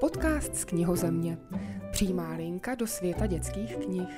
podcast z knihozemě. Přímá linka do světa dětských knih.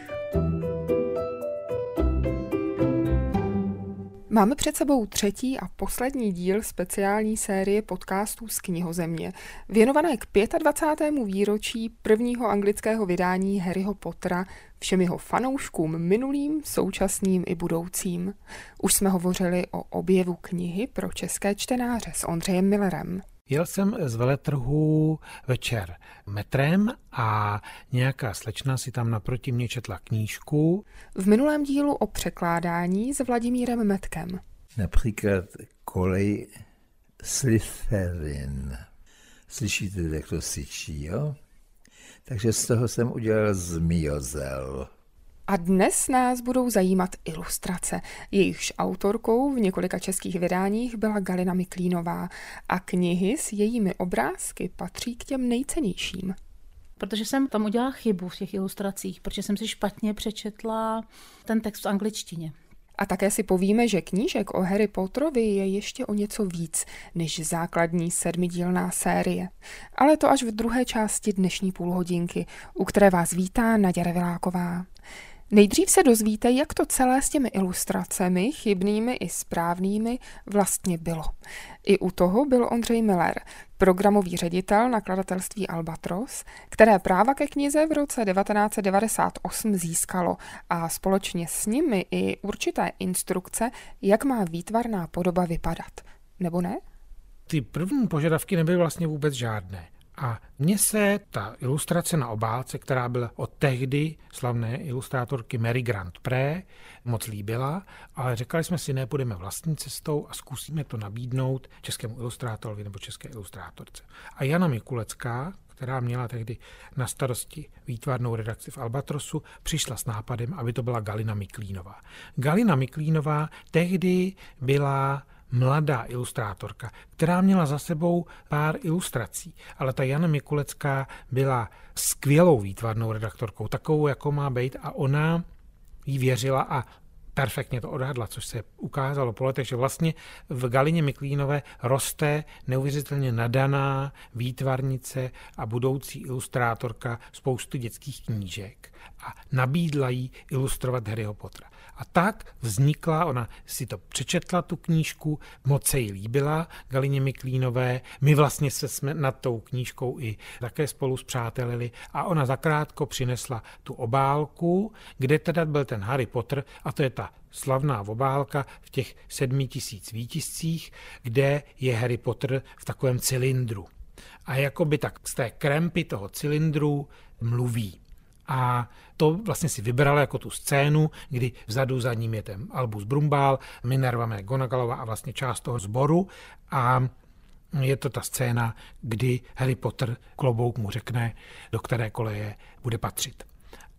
Máme před sebou třetí a poslední díl speciální série podcastů z knihozemě, věnované k 25. výročí prvního anglického vydání Harryho Pottera všem jeho fanouškům minulým, současným i budoucím. Už jsme hovořili o objevu knihy pro české čtenáře s Ondřejem Millerem. Jel jsem z veletrhu večer metrem a nějaká slečna si tam naproti mě četla knížku. V minulém dílu o překládání s Vladimírem Metkem. Například kolej Slytherin. Slyšíte, jak to syčí, jo? Takže z toho jsem udělal zmiozel. A dnes nás budou zajímat ilustrace. Jejichž autorkou v několika českých vydáních byla Galina Miklínová a knihy s jejími obrázky patří k těm nejcennějším. Protože jsem tam udělala chybu v těch ilustracích, protože jsem si špatně přečetla ten text v angličtině. A také si povíme, že knížek o Harry Potterovi je ještě o něco víc než základní sedmidílná série. Ale to až v druhé části dnešní půlhodinky, u které vás vítá Naděra Reviláková. Nejdřív se dozvíte, jak to celé s těmi ilustracemi, chybnými i správnými, vlastně bylo. I u toho byl Ondřej Miller, programový ředitel nakladatelství Albatros, které práva ke knize v roce 1998 získalo a společně s nimi i určité instrukce, jak má výtvarná podoba vypadat. Nebo ne? Ty první požadavky nebyly vlastně vůbec žádné. A mně se ta ilustrace na obálce, která byla od tehdy slavné ilustrátorky Mary Grant Pré, moc líbila, ale řekli jsme si, ne, půjdeme vlastní cestou a zkusíme to nabídnout českému ilustrátorovi nebo české ilustrátorce. A Jana Mikulecká, která měla tehdy na starosti výtvarnou redakci v Albatrosu, přišla s nápadem, aby to byla Galina Miklínová. Galina Miklínová tehdy byla mladá ilustrátorka, která měla za sebou pár ilustrací, ale ta Jana Mikulecká byla skvělou výtvarnou redaktorkou, takovou, jako má být a ona jí věřila a perfektně to odhadla, což se ukázalo po letech, že vlastně v Galině Miklínové roste neuvěřitelně nadaná výtvarnice a budoucí ilustrátorka spousty dětských knížek a nabídla jí ilustrovat Harryho Pottera. A tak vznikla, ona si to přečetla, tu knížku, moc se jí líbila, Galině Miklínové. My vlastně se jsme nad tou knížkou i také spolu zpřátelili a ona zakrátko přinesla tu obálku, kde teda byl ten Harry Potter a to je ta slavná obálka v těch sedmi tisíc výtiscích, kde je Harry Potter v takovém cylindru. A jakoby tak z té krempy toho cylindru mluví. A to vlastně si vybrala jako tu scénu, kdy vzadu za ním je ten Albus Brumbál, Minerva McGonagallová a vlastně část toho sboru a je to ta scéna, kdy Harry Potter klobouk mu řekne, do které koleje bude patřit.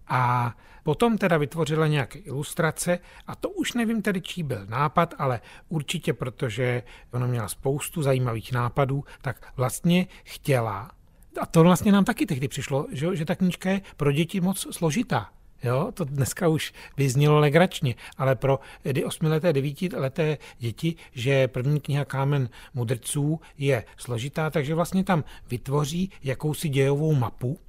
A potom teda vytvořila nějaké ilustrace a to už nevím tedy, čí byl nápad, ale určitě, protože ona měla spoustu zajímavých nápadů, tak vlastně chtěla, a to vlastně nám taky tehdy přišlo, že, že ta knížka je pro děti moc složitá. Jo, to dneska už vyznělo legračně, ale pro osmileté, devítileté děti, že první kniha Kámen mudrců je složitá, takže vlastně tam vytvoří jakousi dějovou mapu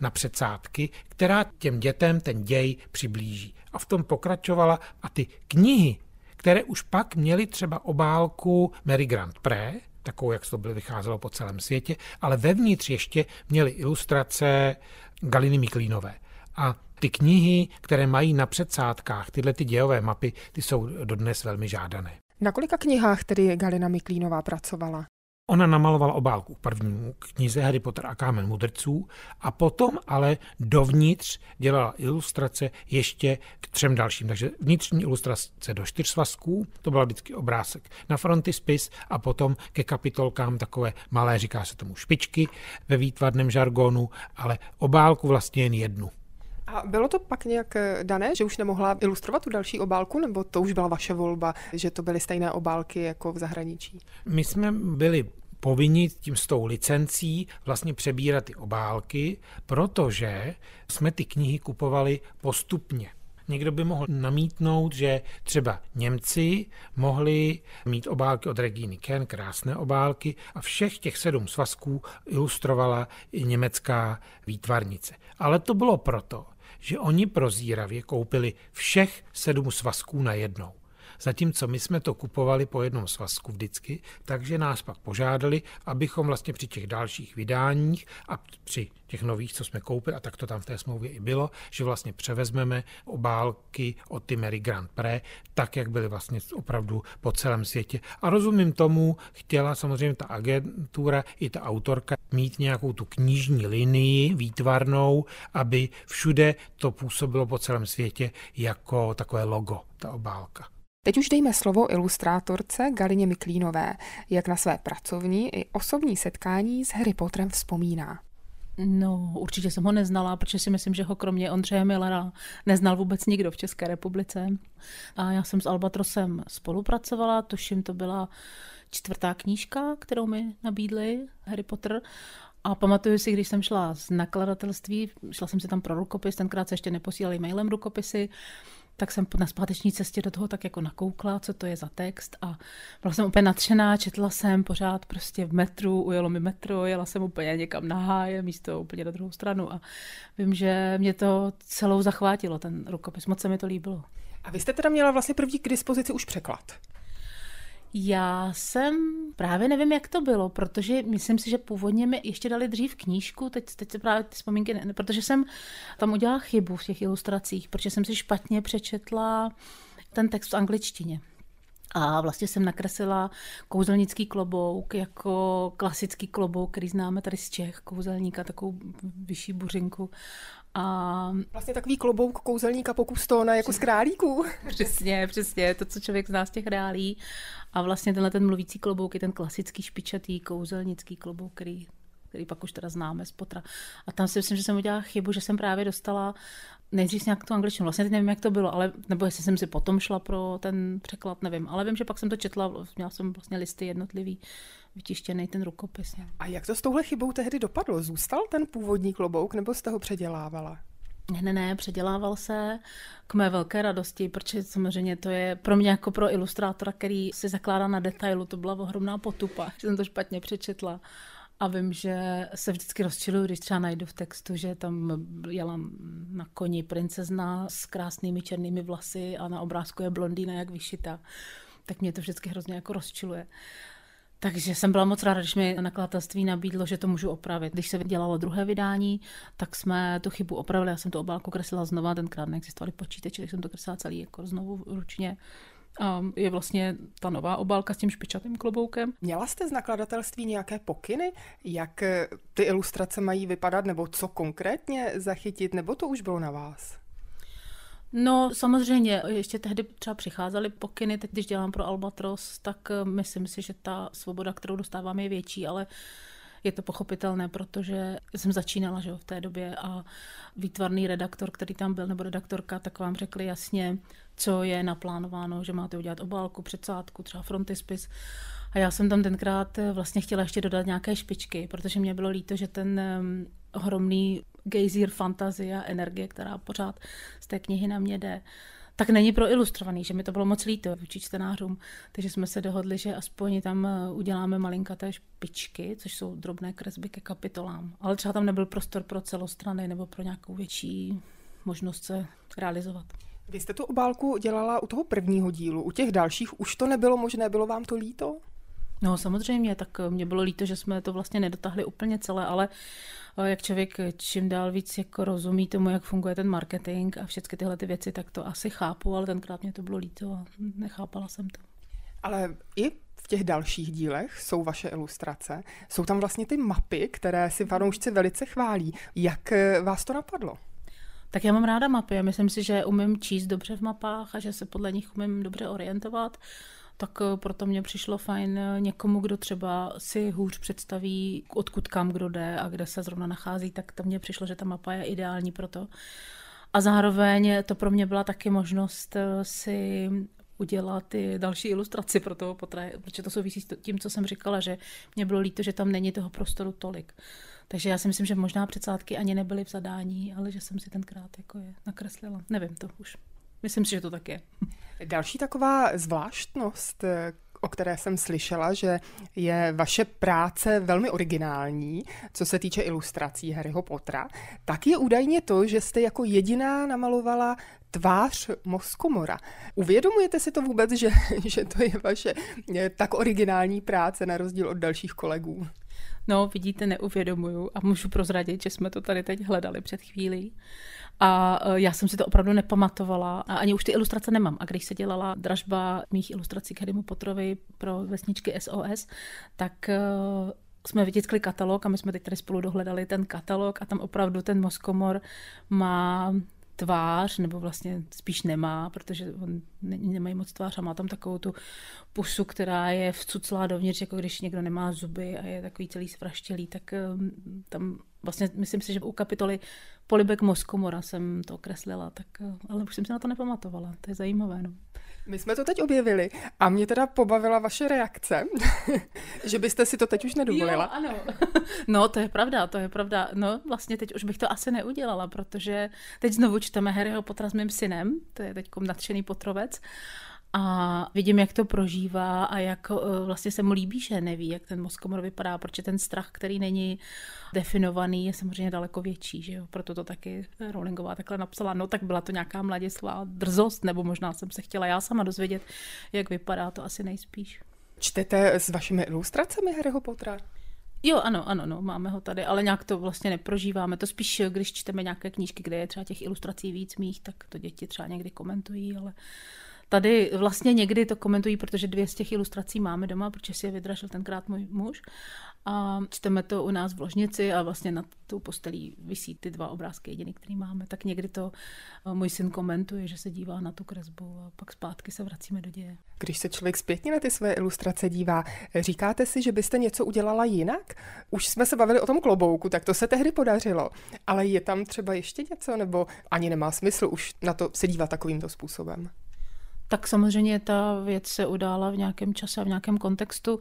na předsádky, která těm dětem ten děj přiblíží. A v tom pokračovala a ty knihy, které už pak měly třeba obálku Mary Grant Pré, takovou, jak to bylo vycházelo po celém světě, ale vevnitř ještě měly ilustrace Galiny Miklínové. A ty knihy, které mají na předsádkách tyhle ty dějové mapy, ty jsou dodnes velmi žádané. Na kolika knihách tedy Galina Miklínová pracovala? Ona namalovala obálku k prvnímu knize Harry Potter a kámen mudrců a potom ale dovnitř dělala ilustrace ještě k třem dalším. Takže vnitřní ilustrace do čtyř svazků, to byl vždycky obrázek na frontispis a potom ke kapitolkám takové malé, říká se tomu špičky ve výtvarném žargonu, ale obálku vlastně jen jednu. A bylo to pak nějak eh, dané, že už nemohla ilustrovat tu další obálku, nebo to už byla vaše volba, že to byly stejné obálky jako v zahraničí? My jsme byli povinni tím s tou licencí vlastně přebírat ty obálky, protože jsme ty knihy kupovali postupně. Někdo by mohl namítnout, že třeba Němci mohli mít obálky od Regíny Ken, krásné obálky, a všech těch sedm svazků ilustrovala i německá výtvarnice. Ale to bylo proto, že oni prozíravě koupili všech sedm svazků na jednou. Zatímco my jsme to kupovali po jednom svazku vždycky, takže nás pak požádali, abychom vlastně při těch dalších vydáních a při těch nových, co jsme koupili, a tak to tam v té smlouvě i bylo, že vlastně převezmeme obálky od ty Mary Grand Prix, tak, jak byly vlastně opravdu po celém světě. A rozumím tomu, chtěla samozřejmě ta agentura i ta autorka mít nějakou tu knižní linii výtvarnou, aby všude to působilo po celém světě jako takové logo, ta obálka. Teď už dejme slovo ilustrátorce Galině Miklínové, jak na své pracovní i osobní setkání s Harry Potterem vzpomíná. No, určitě jsem ho neznala, protože si myslím, že ho kromě Ondřeje Millera neznal vůbec nikdo v České republice. A já jsem s Albatrosem spolupracovala, tuším, to byla čtvrtá knížka, kterou mi nabídli, Harry Potter. A pamatuju si, když jsem šla z nakladatelství, šla jsem si tam pro rukopis, tenkrát se ještě neposílali mailem rukopisy, tak jsem na zpáteční cestě do toho tak jako nakoukla, co to je za text a byla jsem úplně nadšená, četla jsem pořád prostě v metru, ujelo mi metro, jela jsem úplně někam na háje, místo úplně na druhou stranu a vím, že mě to celou zachvátilo, ten rukopis, moc se mi to líbilo. A vy jste teda měla vlastně první k dispozici už překlad. Já jsem právě nevím, jak to bylo, protože myslím si, že původně mi ještě dali dřív knížku, teď, teď se právě ty vzpomínky, ne, protože jsem tam udělala chybu v těch ilustracích, protože jsem si špatně přečetla ten text v angličtině. A vlastně jsem nakreslila kouzelnický klobouk jako klasický klobouk, který známe tady z Čech, kouzelníka, takovou vyšší buřinku. A... Vlastně takový klobouk kouzelníka pokus tóna jako z králíků. Přesně, přesně, to, co člověk zná z těch reálí. A vlastně tenhle ten mluvící klobouk je ten klasický špičatý kouzelnický klobouk, který který pak už teda známe z potra. A tam si myslím, že jsem udělala chybu, že jsem právě dostala nejdřív nějak tu angličtinu. Vlastně teď nevím, jak to bylo, ale nebo jestli jsem si potom šla pro ten překlad, nevím. Ale vím, že pak jsem to četla, měla jsem vlastně listy jednotlivý, vytištěný ten rukopis. A jak to s touhle chybou tehdy dopadlo? Zůstal ten původní klobouk nebo jste ho předělávala? Ne, ne, ne, předělával se k mé velké radosti, protože samozřejmě to je pro mě jako pro ilustrátora, který si zakládá na detailu, to byla ohromná potupa, že jsem to špatně přečetla. A vím, že se vždycky rozčiluju, když třeba najdu v textu, že tam jela na koni princezna s krásnými černými vlasy a na obrázku je blondýna jak vyšita. Tak mě to vždycky hrozně jako rozčiluje. Takže jsem byla moc ráda, když mi nakladatelství nabídlo, že to můžu opravit. Když se dělalo druhé vydání, tak jsme tu chybu opravili. Já jsem tu obálku kreslila znova, tenkrát neexistovaly počítače, tak jsem to kreslila celý jako znovu ručně. A je vlastně ta nová obálka s tím špičatým kloboukem. Měla jste z nakladatelství nějaké pokyny, jak ty ilustrace mají vypadat, nebo co konkrétně zachytit, nebo to už bylo na vás? No samozřejmě, ještě tehdy třeba přicházely pokyny, teď když dělám pro Albatros, tak eh, myslím si, že ta svoboda, kterou dostávám, je větší, ale je to pochopitelné, protože jsem začínala že jo, v té době a výtvarný redaktor, který tam byl, nebo redaktorka, tak vám řekli jasně, co je naplánováno, že máte udělat obálku, předsádku, třeba frontispis. A já jsem tam tenkrát eh, vlastně chtěla ještě dodat nějaké špičky, protože mě bylo líto, že ten ohromný gejzír fantazie a energie, která pořád z té knihy na mě jde, tak není pro ilustrovaný, že mi to bylo moc líto vůči čtenářům. Takže jsme se dohodli, že aspoň tam eh, uděláme malinkaté špičky, což jsou drobné kresby ke kapitolám. Ale třeba tam nebyl prostor pro celostrany nebo pro nějakou větší možnost se realizovat. Vy jste tu obálku dělala u toho prvního dílu, u těch dalších už to nebylo možné, bylo vám to líto? No samozřejmě, tak eh, mě bylo líto, že jsme to vlastně nedotahli úplně celé, ale eh, jak člověk čím dál víc jako rozumí tomu, jak funguje ten marketing a všechny tyhle ty věci, tak to asi chápu, ale tenkrát mě to bylo líto a nechápala jsem to. Ale i v těch dalších dílech jsou vaše ilustrace. Jsou tam vlastně ty mapy, které si fanoušci velice chválí. Jak eh, vás to napadlo? Tak já mám ráda mapy. Myslím si, že umím číst dobře v mapách a že se podle nich umím dobře orientovat tak eh, proto mě přišlo fajn eh, někomu, kdo třeba si hůř představí, odkud kam kdo jde a kde se zrovna nachází, tak to mně přišlo, že ta mapa je ideální pro to. A zároveň to pro mě byla taky možnost eh, si udělat ty další ilustraci pro toho potraje, protože to souvisí s tím, co jsem říkala, že mě bylo líto, že tam není toho prostoru tolik. Takže já si myslím, že možná předsádky ani nebyly v zadání, ale že jsem si tenkrát jako je nakreslila. Nevím to už. Myslím si, že to tak je. Další taková zvláštnost, o které jsem slyšela, že je vaše práce velmi originální, co se týče ilustrací Harryho Pottera, tak je údajně to, že jste jako jediná namalovala tvář Moskomora. Uvědomujete si to vůbec, že, že to je vaše tak originální práce na rozdíl od dalších kolegů? No, vidíte, neuvědomuju a můžu prozradit, že jsme to tady teď hledali před chvílí. A e, já jsem si to opravdu nepamatovala a ani už ty ilustrace nemám. A když se dělala dražba mých ilustrací k Hedimu Potrovi pro vesničky SOS, tak e, jsme vytiskli katalog a my jsme teď tady spolu dohledali ten katalog a tam opravdu ten Moskomor má tvář, nebo vlastně spíš nemá, protože on ne, nemají moc tvář a má tam takovou tu pusu, která je vcuclá dovnitř, jako když někdo nemá zuby a je takový celý svraštělý, tak um, tam vlastně myslím si, že u kapitoly Polibek Moskomora jsem to kreslila, tak, uh, ale už jsem se na to nepamatovala, to je zajímavé. No. My jsme to teď objevili a mě teda pobavila vaše reakce, že byste si to teď už nedovolila. Jo, ano. No, to je pravda, to je pravda. No, vlastně teď už bych to asi neudělala, protože teď znovu čteme Harryho Pottera s mým synem, to je teď nadšený potrovec a vidím, jak to prožívá a jak eh, vlastně se mu líbí, že neví, jak ten mozkomor vypadá, protože ten strach, který není definovaný, je samozřejmě daleko větší, že jo? proto to taky Rowlingová takhle napsala, no tak byla to nějaká mladistvá drzost, nebo možná jsem se chtěla já sama dozvědět, jak vypadá to asi nejspíš. Čtete s vašimi ilustracemi Harryho Pottera? Jo, ano, ano, no, máme ho tady, ale nějak to vlastně neprožíváme. To spíš, když čteme nějaké knížky, kde je třeba těch ilustrací víc mých, tak to děti třeba někdy komentují, ale Tady vlastně někdy to komentují, protože dvě z těch ilustrací máme doma, protože si je vydražil tenkrát můj muž. A čteme to u nás v ložnici a vlastně nad tou postelí visí ty dva obrázky jediný, který máme. Tak někdy to eh, můj syn komentuje, že se dívá na tu kresbu a pak zpátky se vracíme do děje. Když se člověk zpětně na ty své ilustrace dívá, říkáte si, že byste něco udělala jinak? Už jsme se bavili o tom klobouku, tak to se tehdy podařilo. Ale je tam třeba ještě něco, nebo ani nemá smysl už na to se dívat takovýmto způsobem? Tak samozřejmě ta věc se udála v nějakém čase a v nějakém kontextu.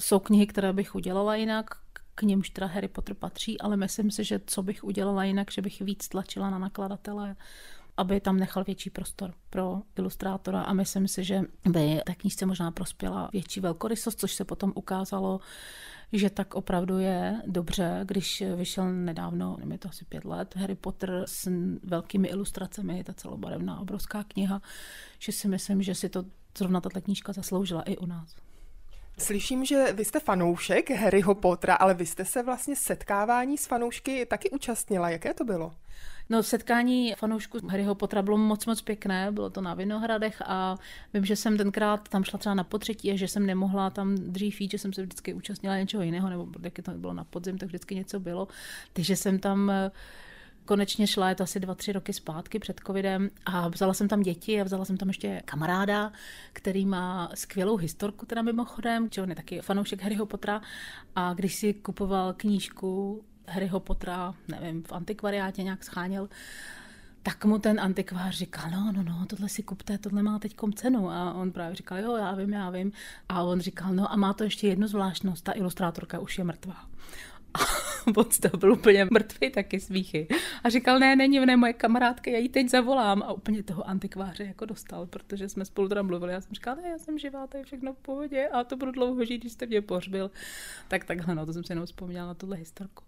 Jsou knihy, které bych udělala jinak, k němž teda Harry Potter patří, ale myslím si, že co bych udělala jinak, že bych víc tlačila na nakladatele, aby tam nechal větší prostor pro ilustrátora a myslím si, že by té knížce možná prospěla větší velkorysost, což se potom ukázalo že tak opravdu je dobře, když vyšel nedávno, nevím, je to asi pět let, Harry Potter s velkými ilustracemi, ta celobarevná obrovská kniha, že si myslím, že si to zrovna tato knížka zasloužila i u nás. Slyším, že vy jste fanoušek Harryho Pottera, ale vy jste se vlastně setkávání s fanoušky taky účastnila. Jaké to bylo? No setkání fanoušků Harryho Pottera bylo moc moc pěkné, bylo to na Vinohradech a vím, že jsem tenkrát tam šla třeba na potřetí a že jsem nemohla tam dřív jít, že jsem se vždycky účastnila něčeho jiného, nebo jak to bylo na podzim, tak vždycky něco bylo. Takže jsem tam konečně šla, je to asi dva, tři roky zpátky před covidem a vzala jsem tam děti a vzala jsem tam ještě kamaráda, který má skvělou historku teda mimochodem, že on je taky fanoušek Harryho Pottera a když si kupoval knížku Harryho Pottera, nevím, v antikvariátě nějak scháněl, tak mu ten antikvář říkal, no, no, no, tohle si kupte, tohle má teď cenu. A on právě říkal, jo, já vím, já vím. A on říkal, no a má to ještě jednu zvláštnost, ta ilustrátorka už je mrtvá. A on z toho byl úplně mrtvý taky smíchy. A říkal, ne, není, ne, moje kamarádka, já ji teď zavolám. A úplně toho antikváře jako dostal, protože jsme spolu tam mluvili. Já jsem říkal, ne, já jsem živá, to je všechno v pohodě a to budu dlouho žít, když jste mě pohřbil. Tak takhle, no, to jsem si jenom vzpomněla na tuhle historku.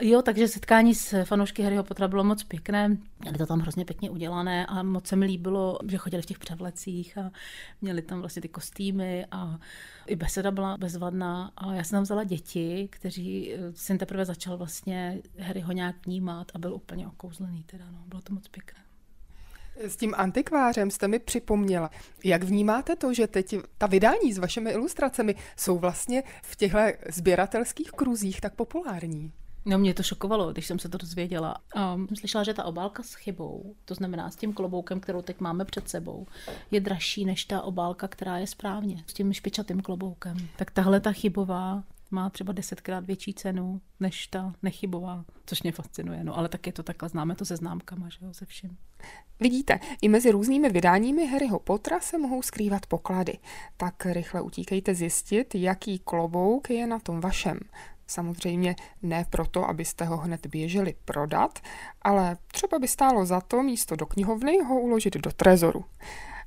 Jo, takže setkání s fanoušky Harryho Pottera bylo moc pěkné. Měli to tam hrozně pěkně udělané a moc se mi líbilo, že chodili v těch převlecích a měli tam vlastně ty kostýmy a i beseda byla bezvadná. A já jsem tam vzala děti, kteří eh, jsem teprve začal vlastně Harryho nějak vnímat a byl úplně okouzlený teda, no. Bylo to moc pěkné. S tím antikvářem jste mi připomněla. Jak vnímáte to, že teď ta vydání s vašimi ilustracemi jsou vlastně v těchto sběratelských kruzích tak populární? No mě to šokovalo, když jsem se to dozvěděla. Um, slyšela, že ta obálka s chybou, to znamená s tím kloboukem, kterou teď máme před sebou, je dražší než ta obálka, která je správně, s tím špičatým kloboukem. Tak tahle ta chybová má třeba desetkrát větší cenu než ta nechybová, což mě fascinuje. No ale tak je to takhle, známe to se známkama, že jo, se vším. Vidíte, i mezi různými vydáními Harryho Pottera se mohou skrývat poklady. Tak rychle utíkejte zjistit, jaký klobouk je na tom vašem. Samozřejmě ne proto, abyste ho hned běželi prodat, ale třeba by stálo za to místo do knihovny ho uložit do trezoru.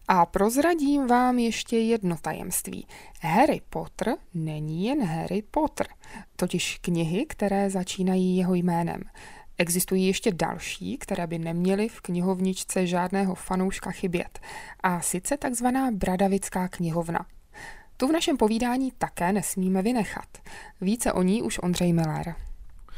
A prozradím vám ještě jedno tajemství. Harry Potter není jen Harry Potter, totiž knihy, které začínají jeho jménem. Existují ještě další, které by neměly v knihovničce žádného fanouška chybět, a sice takzvaná Bradavická knihovna. Tu v našem povídání také nesmíme vynechat. Více o ní už Ondřej Miller.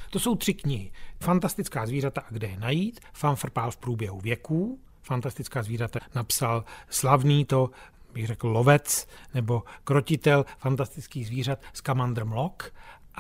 To jsou tři knihy. Fantastická zvířata a kde je najít, Fanfrpál v průběhu věků, Fantastická zvířata napsal slavný to bych řekl lovec nebo krotitel fantastických zvířat Scamander Mlock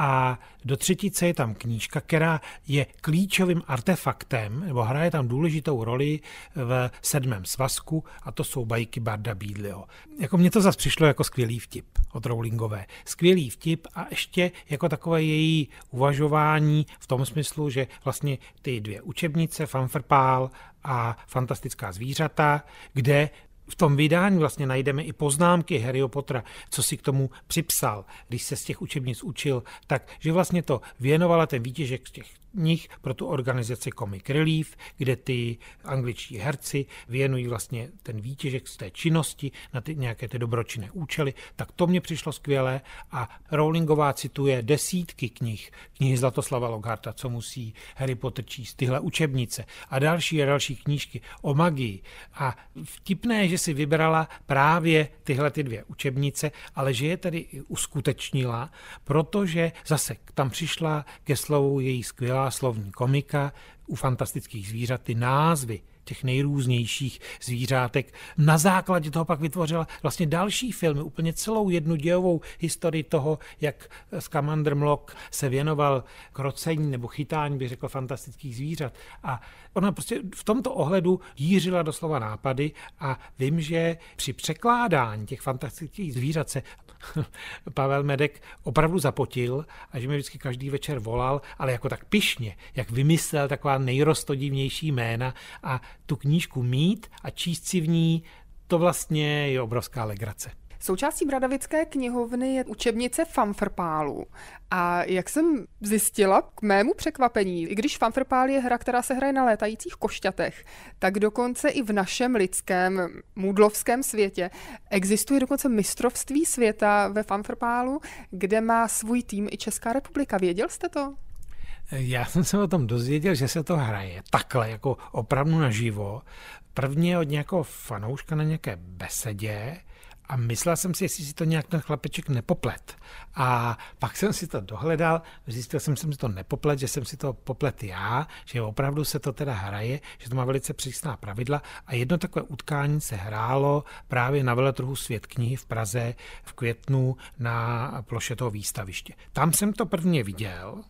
a do třetice je tam knížka, která je klíčovým artefaktem, nebo hraje tam důležitou roli v sedmém svazku, a to jsou bajky Barda Bídliho. Jako mně to zase přišlo jako skvělý vtip od Rowlingové. Skvělý vtip a ještě jako takové její uvažování v tom smyslu, že vlastně ty dvě učebnice, Fanfrpál a Fantastická zvířata, kde v tom vydání vlastně najdeme i poznámky Harryho Pottera, co si k tomu připsal, když se z těch učebnic učil, tak že vlastně to věnovala ten výtěžek z těch nich pro tu organizaci Comic Relief, kde ty angličtí herci věnují vlastně ten výtěžek z té činnosti na ty nějaké ty dobročinné účely, tak to mě přišlo skvělé a Rowlingová cituje desítky knih, knihy Zlatoslava Logharta, co musí Harry Potter číst, tyhle učebnice a další a další knížky o magii. A vtipné, že si vybrala právě tyhle ty dvě učebnice, ale že je tedy uskutečnila, protože zase tam přišla ke slovu její skvělá slovní komika, u fantastických zvířat ty názvy těch nejrůznějších zvířátek. Na základě toho pak vytvořila vlastně další filmy, úplně celou jednu dějovou historii toho, jak Scamander Mlock se věnoval krocení nebo chytání, bych řekl, fantastických zvířat. A ona prostě v tomto ohledu jířila doslova nápady a vím, že při překládání těch fantastických zvířat se Pavel Medek opravdu zapotil a že mi vždycky každý večer volal, ale jako tak pišně, jak vymyslel taková nejrostodivnější jména a tu knížku mít a číst si v ní, to vlastně je obrovská legrace. Součástí Bradavické knihovny je učebnice Fanfrpálu. A jak jsem zjistila, k mému překvapení, i když Fanfrpál je hra, která se hraje na létajících košťatech, tak dokonce i v našem lidském mudlovském světě existuje dokonce mistrovství světa ve Fanfrpálu, kde má svůj tým i Česká republika. Věděl jste to? Já jsem se o tom dozvěděl, že se to hraje takhle, jako opravdu naživo. Prvně od nějakého fanouška na nějaké besedě, a myslel jsem si, jestli si to nějak ten chlapeček nepoplet. A pak jsem si to dohledal, zjistil jsem, že jsem si to nepoplet, že jsem si to poplet já, že opravdu se to teda hraje, že to má velice přísná pravidla. A jedno takové utkání se hrálo právě na veletrhu Svět knihy v Praze v květnu na ploše toho výstaviště. Tam jsem to prvně viděl,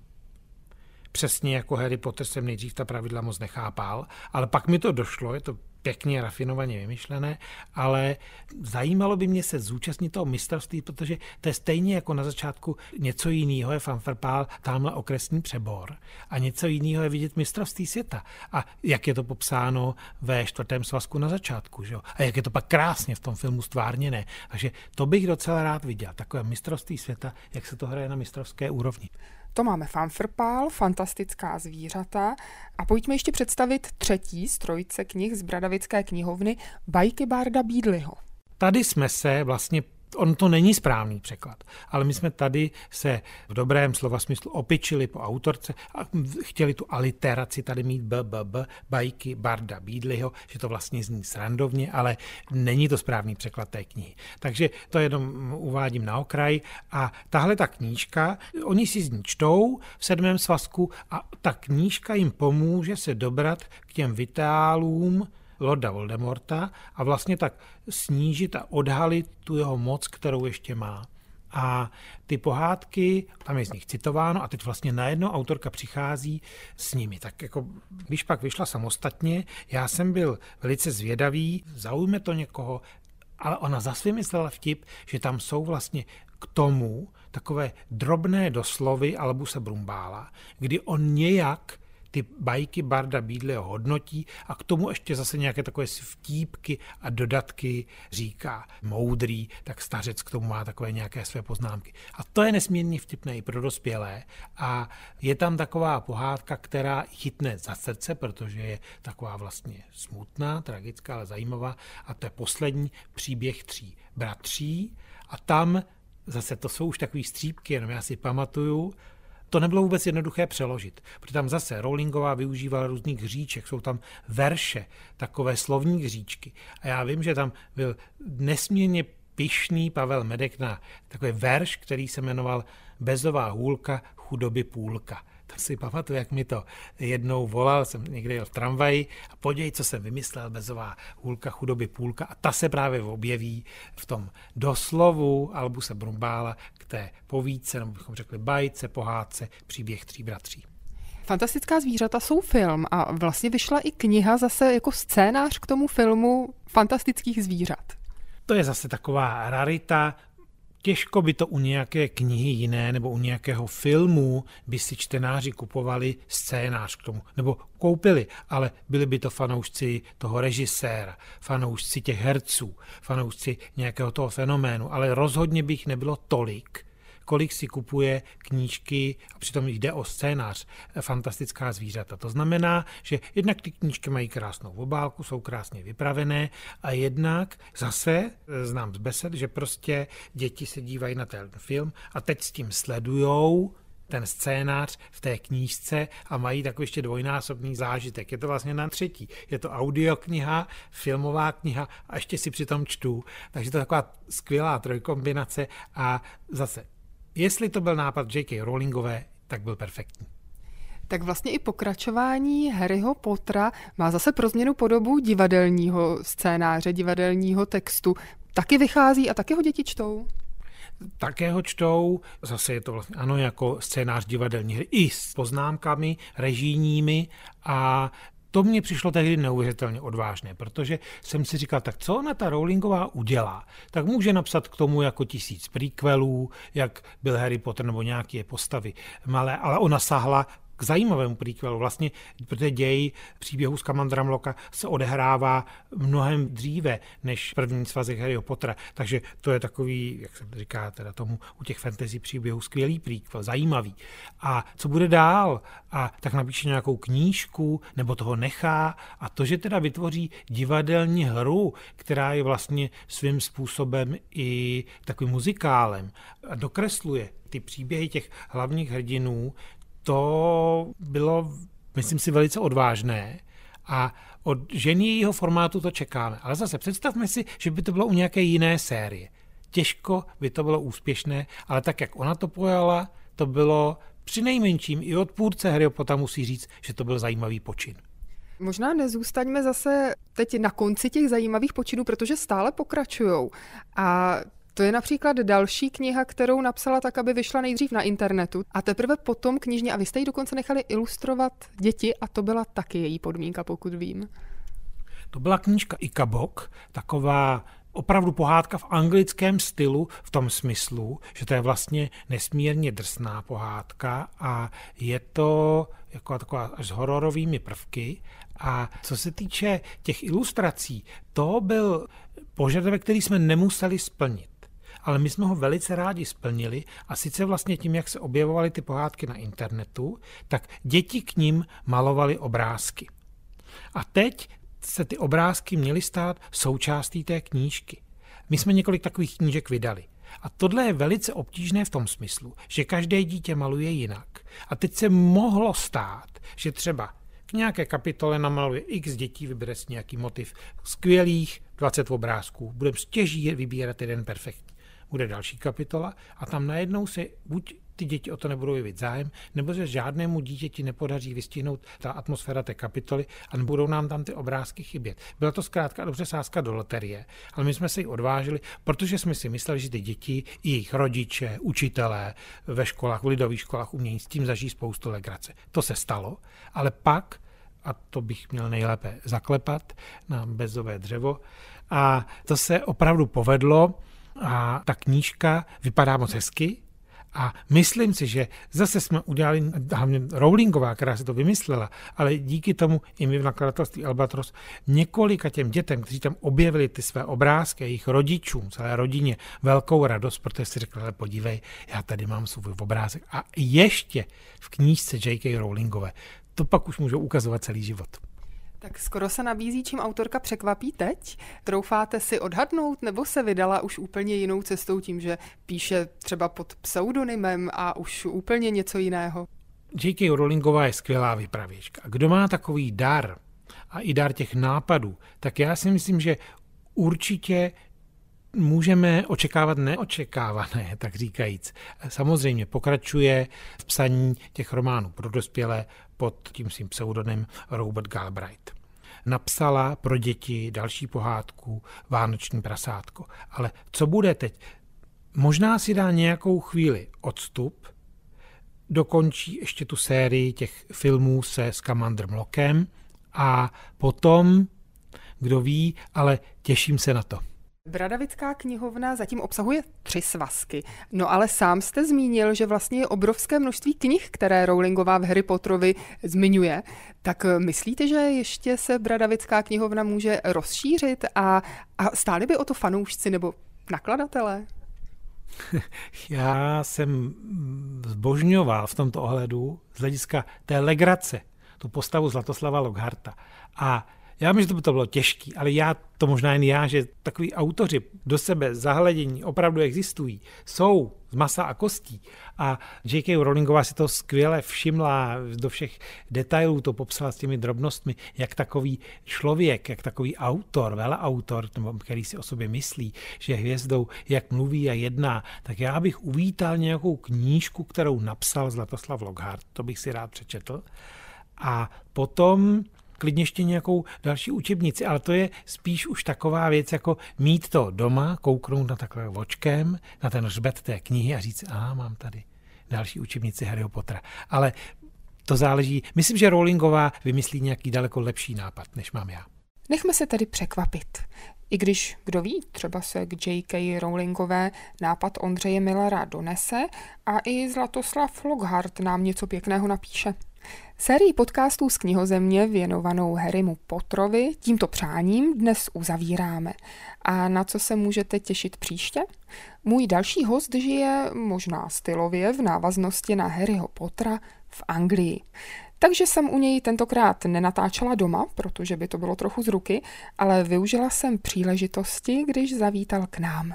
přesně jako Harry Potter jsem nejdřív ta pravidla moc nechápal, ale pak mi to došlo, je to pěkně rafinovaně vymyšlené, ale zajímalo by mě se zúčastnit toho mistrovství, protože to je stejně jako na začátku něco jiného je fanfarpál, tamhle okresní přebor a něco jiného je vidět mistrovství světa. A jak je to popsáno ve čtvrtém svazku na začátku, že? a jak je to pak krásně v tom filmu stvárněné. Takže to bych docela rád viděl, takové mistrovství světa, jak se to hraje na mistrovské úrovni. To máme fanfrpál, fantastická zvířata a pojďme ještě představit třetí z trojice knih z Bradavické knihovny Bajky Barda Bídliho. Tady jsme se vlastně on to není správný překlad, ale my jsme tady se v dobrém slova smyslu opičili po autorce a chtěli tu aliteraci tady mít BBB, bajky Barda Bídliho, že to vlastně zní srandovně, ale není to správný překlad té knihy. Takže to jenom uvádím na okraj a tahle ta knížka, oni si z ní čtou v sedmém svazku a ta knížka jim pomůže se dobrat k těm vitálům, Lorda Voldemorta a vlastně tak snížit a odhalit tu jeho moc, kterou ještě má. A ty pohádky, tam je z nich citováno a teď vlastně najednou autorka přichází s nimi. Tak jako, když pak vyšla samostatně, já jsem byl velice zvědavý, zaujme to někoho, ale ona zase vymyslela vtip, že tam jsou vlastně k tomu takové drobné doslovy Albuse Brumbála, kdy on nějak ty bajky Barda Bídleho hodnotí a k tomu ještě zase nějaké takové vtípky a dodatky říká. Moudrý, tak stařec k tomu má takové nějaké své poznámky. A to je nesmírně vtipné i pro dospělé. A je tam taková pohádka, která chytne za srdce, protože je taková vlastně smutná, tragická, ale zajímavá. A to je poslední příběh tří bratří. A tam zase to jsou už takové střípky, jenom já si pamatuju, to nebylo vůbec jednoduché přeložit, protože tam zase Rowlingová využívala různých hříček, jsou tam verše, takové slovní hříčky. A já vím, že tam byl nesmírně pišný Pavel Medek na takový verš, který se jmenoval Bezová hůlka, chudoby půlka. To si pamatuju, jak mi to jednou volal, jsem někde jel v tramvaji a podívej, co jsem vymyslel, bezová hůlka, chudoby půlka a ta se právě objeví v tom doslovu Albuse Brumbála k té povídce, nebo bychom řekli bajce, pohádce, příběh tří bratří. Fantastická zvířata jsou film a vlastně vyšla i kniha zase jako scénář k tomu filmu fantastických zvířat. To je zase taková rarita. Těžko by to u nějaké knihy jiné nebo u nějakého filmu by si čtenáři kupovali scénář k tomu, nebo koupili, ale byli by to fanoušci toho režiséra, fanoušci těch herců, fanoušci nějakého toho fenoménu, ale rozhodně bych nebylo tolik, kolik si kupuje knížky, a přitom jde o scénář, eh, fantastická zvířata. To znamená, že jednak ty knížky mají krásnou obálku, jsou krásně vypravené a jednak zase eh, znám z besed, že prostě děti se dívají na ten film a teď s tím sledujou ten scénář v té knížce a mají takový ještě dvojnásobný zážitek. Je to vlastně na třetí. Je to audiokniha, filmová kniha a ještě si přitom čtu. Takže to je taková skvělá trojkombinace a zase jestli to byl nápad J.K. Rowlingové, tak byl perfektní. Tak vlastně i pokračování Harryho Pottera má zase pro změnu podobu divadelního scénáře, divadelního textu. Taky vychází a taky ho děti čtou? Také ho čtou, zase je to vlastně ano jako scénář divadelní hry, i s poznámkami režijními a to mě přišlo tehdy neuvěřitelně odvážné, protože jsem si říkal, tak co ona ta Rowlingová udělá? Tak může napsat k tomu jako tisíc prequelů, jak byl Harry Potter nebo nějaké postavy malé, ale ona sahla k zajímavému prequelu. Vlastně, protože děj příběhu z Kamandramloka se odehrává mnohem dříve než první svazek Harryho Pottera. Takže to je takový, jak se říká teda tomu u těch fantasy příběhů, skvělý prequel, zajímavý. A co bude dál? A tak napíše nějakou knížku, nebo toho nechá. A to, že teda vytvoří divadelní hru, která je vlastně svým způsobem i takovým muzikálem a dokresluje ty příběhy těch hlavních hrdinů, to bylo, myslím si, velice odvážné a od ženy jejího formátu to čekáme. Ale zase představme si, že by to bylo u nějaké jiné série. Těžko by to bylo úspěšné, ale tak, jak ona to pojala, to bylo při nejmenším i odpůrce Harry Potter musí říct, že to byl zajímavý počin. Možná nezůstaňme zase teď na konci těch zajímavých počinů, protože stále pokračují. A to je například další kniha, kterou napsala tak, aby vyšla nejdřív na internetu a teprve potom knižně. A vy jste ji dokonce nechali ilustrovat děti a to byla taky její podmínka, pokud vím. To byla knížka Ikabok, taková opravdu pohádka v anglickém stylu v tom smyslu, že to je vlastně nesmírně drsná pohádka a je to jako taková až s hororovými prvky. A co se týče těch ilustrací, to byl požadavek, který jsme nemuseli splnit ale my jsme ho velice rádi splnili a sice vlastně tím, jak se objevovaly ty pohádky na internetu, tak děti k ním malovaly obrázky. A teď se ty obrázky měly stát součástí té knížky. My jsme několik takových knížek vydali. A tohle je velice obtížné v tom smyslu, že každé dítě maluje jinak. A teď se mohlo stát, že třeba k nějaké kapitole namaluje x dětí, vybere si nějaký motiv skvělých 20 obrázků. Budeme stěží vybírat jeden perfektní bude další kapitola a tam najednou se buď ty děti o to nebudou jevit zájem, nebo že žádnému dítěti nepodaří vystihnout ta atmosféra té kapitoly a nebudou nám tam ty obrázky chybět. Byla to zkrátka dobře sázka do loterie, ale my jsme se ji odvážili, protože jsme si mysleli, že ty děti, jejich rodiče, učitelé ve školách, v lidových školách umějí s tím zažít spoustu legrace. To se stalo, ale pak a to bych měl nejlépe zaklepat na bezové dřevo. A to se opravdu povedlo. A ta knížka vypadá moc hezky A myslím si, že zase jsme udělali, hlavně Rowlingová, která se to vymyslela, ale díky tomu i my v nakladatelství Albatros několika těm dětem, kteří tam objevili ty své obrázky, jejich rodičům, celé rodině, velkou radost, protože si řekli, ale podívej, já tady mám svůj obrázek. A ještě v knížce J.K. Rowlingové. To pak už můžu ukazovat celý život. Tak skoro se nabízí, čím autorka překvapí teď. Troufáte si odhadnout, nebo se vydala už úplně jinou cestou tím, že píše třeba pod pseudonymem a už úplně něco jiného? J.K. Rowlingová je skvělá vypravěčka. Kdo má takový dar a i dar těch nápadů, tak já si myslím, že určitě můžeme očekávat neočekávané, tak říkajíc. Samozřejmě pokračuje v psaní těch románů pro dospělé pod tím svým pseudonymem Robert Galbraith. Napsala pro děti další pohádku Vánoční prasátko. Ale co bude teď? Možná si dá nějakou chvíli odstup, dokončí ještě tu sérii těch filmů se Scamandrem Lokem a potom, kdo ví, ale těším se na to. Bradavická knihovna zatím obsahuje tři svazky. No ale sám jste zmínil, že vlastně je obrovské množství knih, které Rowlingová v Harry Potterovi zmiňuje. Tak eh, myslíte, že ještě se Bradavická knihovna může rozšířit a, a stáli by o to fanoušci nebo nakladatelé? Já jsem zbožňoval v tomto ohledu z hlediska té legrace tu postavu Zlatoslava Lockharta. A já myslím, že to by to bylo těžké, ale já, to možná jen já, že takový autoři do sebe zahledění opravdu existují, jsou z masa a kostí. A J.K. Rowlingová si to skvěle všimla, do všech detailů to popsala s těmi drobnostmi, jak takový člověk, jak takový autor, autor, který si o sobě myslí, že hvězdou, jak mluví a jedná, tak já bych uvítal nějakou knížku, kterou napsal Zlatoslav Lockhart, to bych si rád přečetl. A potom klidně ještě nějakou další učebnici, ale to je spíš už taková věc, jako mít to doma, kouknout na takové očkem, na ten hřbet té knihy a říct, a mám tady další učebnici Harryho Pottera. Ale to záleží. Myslím, že Rowlingová vymyslí nějaký daleko lepší nápad, než mám já. Nechme se tedy překvapit. I když, kdo ví, třeba se k J.K. Rowlingové nápad Ondřeje Millera donese a i Zlatoslav Lockhart nám něco pěkného napíše. Sérii podcastů z knihozemě věnovanou Harrymu Potrovi tímto přáním dnes uzavíráme. A na co se můžete těšit příště? Můj další host žije možná stylově v návaznosti na Harryho Pottera v Anglii. Takže jsem u něj tentokrát nenatáčela doma, protože by to bylo trochu z ruky, ale využila jsem příležitosti, když zavítal k nám.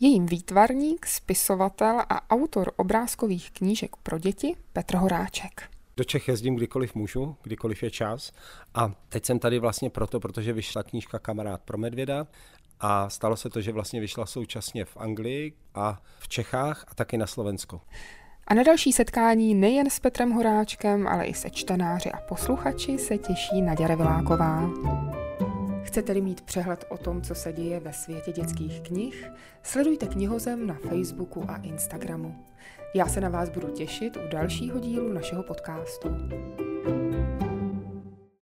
Jejím výtvarník, spisovatel a autor obrázkových knížek pro děti Petr Horáček. Do Čech jezdím kdykoliv můžu, kdykoliv je čas. A teď jsem tady vlastně proto, protože vyšla knížka Kamarád pro medvěda a stalo se to, že vlastně vyšla současně v Anglii a v Čechách a taky na Slovensku. A na další setkání nejen s Petrem Horáčkem, ale i se čtenáři a posluchači se těší Naděra Viláková. Chcete-li mít přehled o tom, co se děje ve světě dětských knih, sledujte knihozem na Facebooku a Instagramu. Já se na vás budu těšit u dalšího dílu našeho podcastu.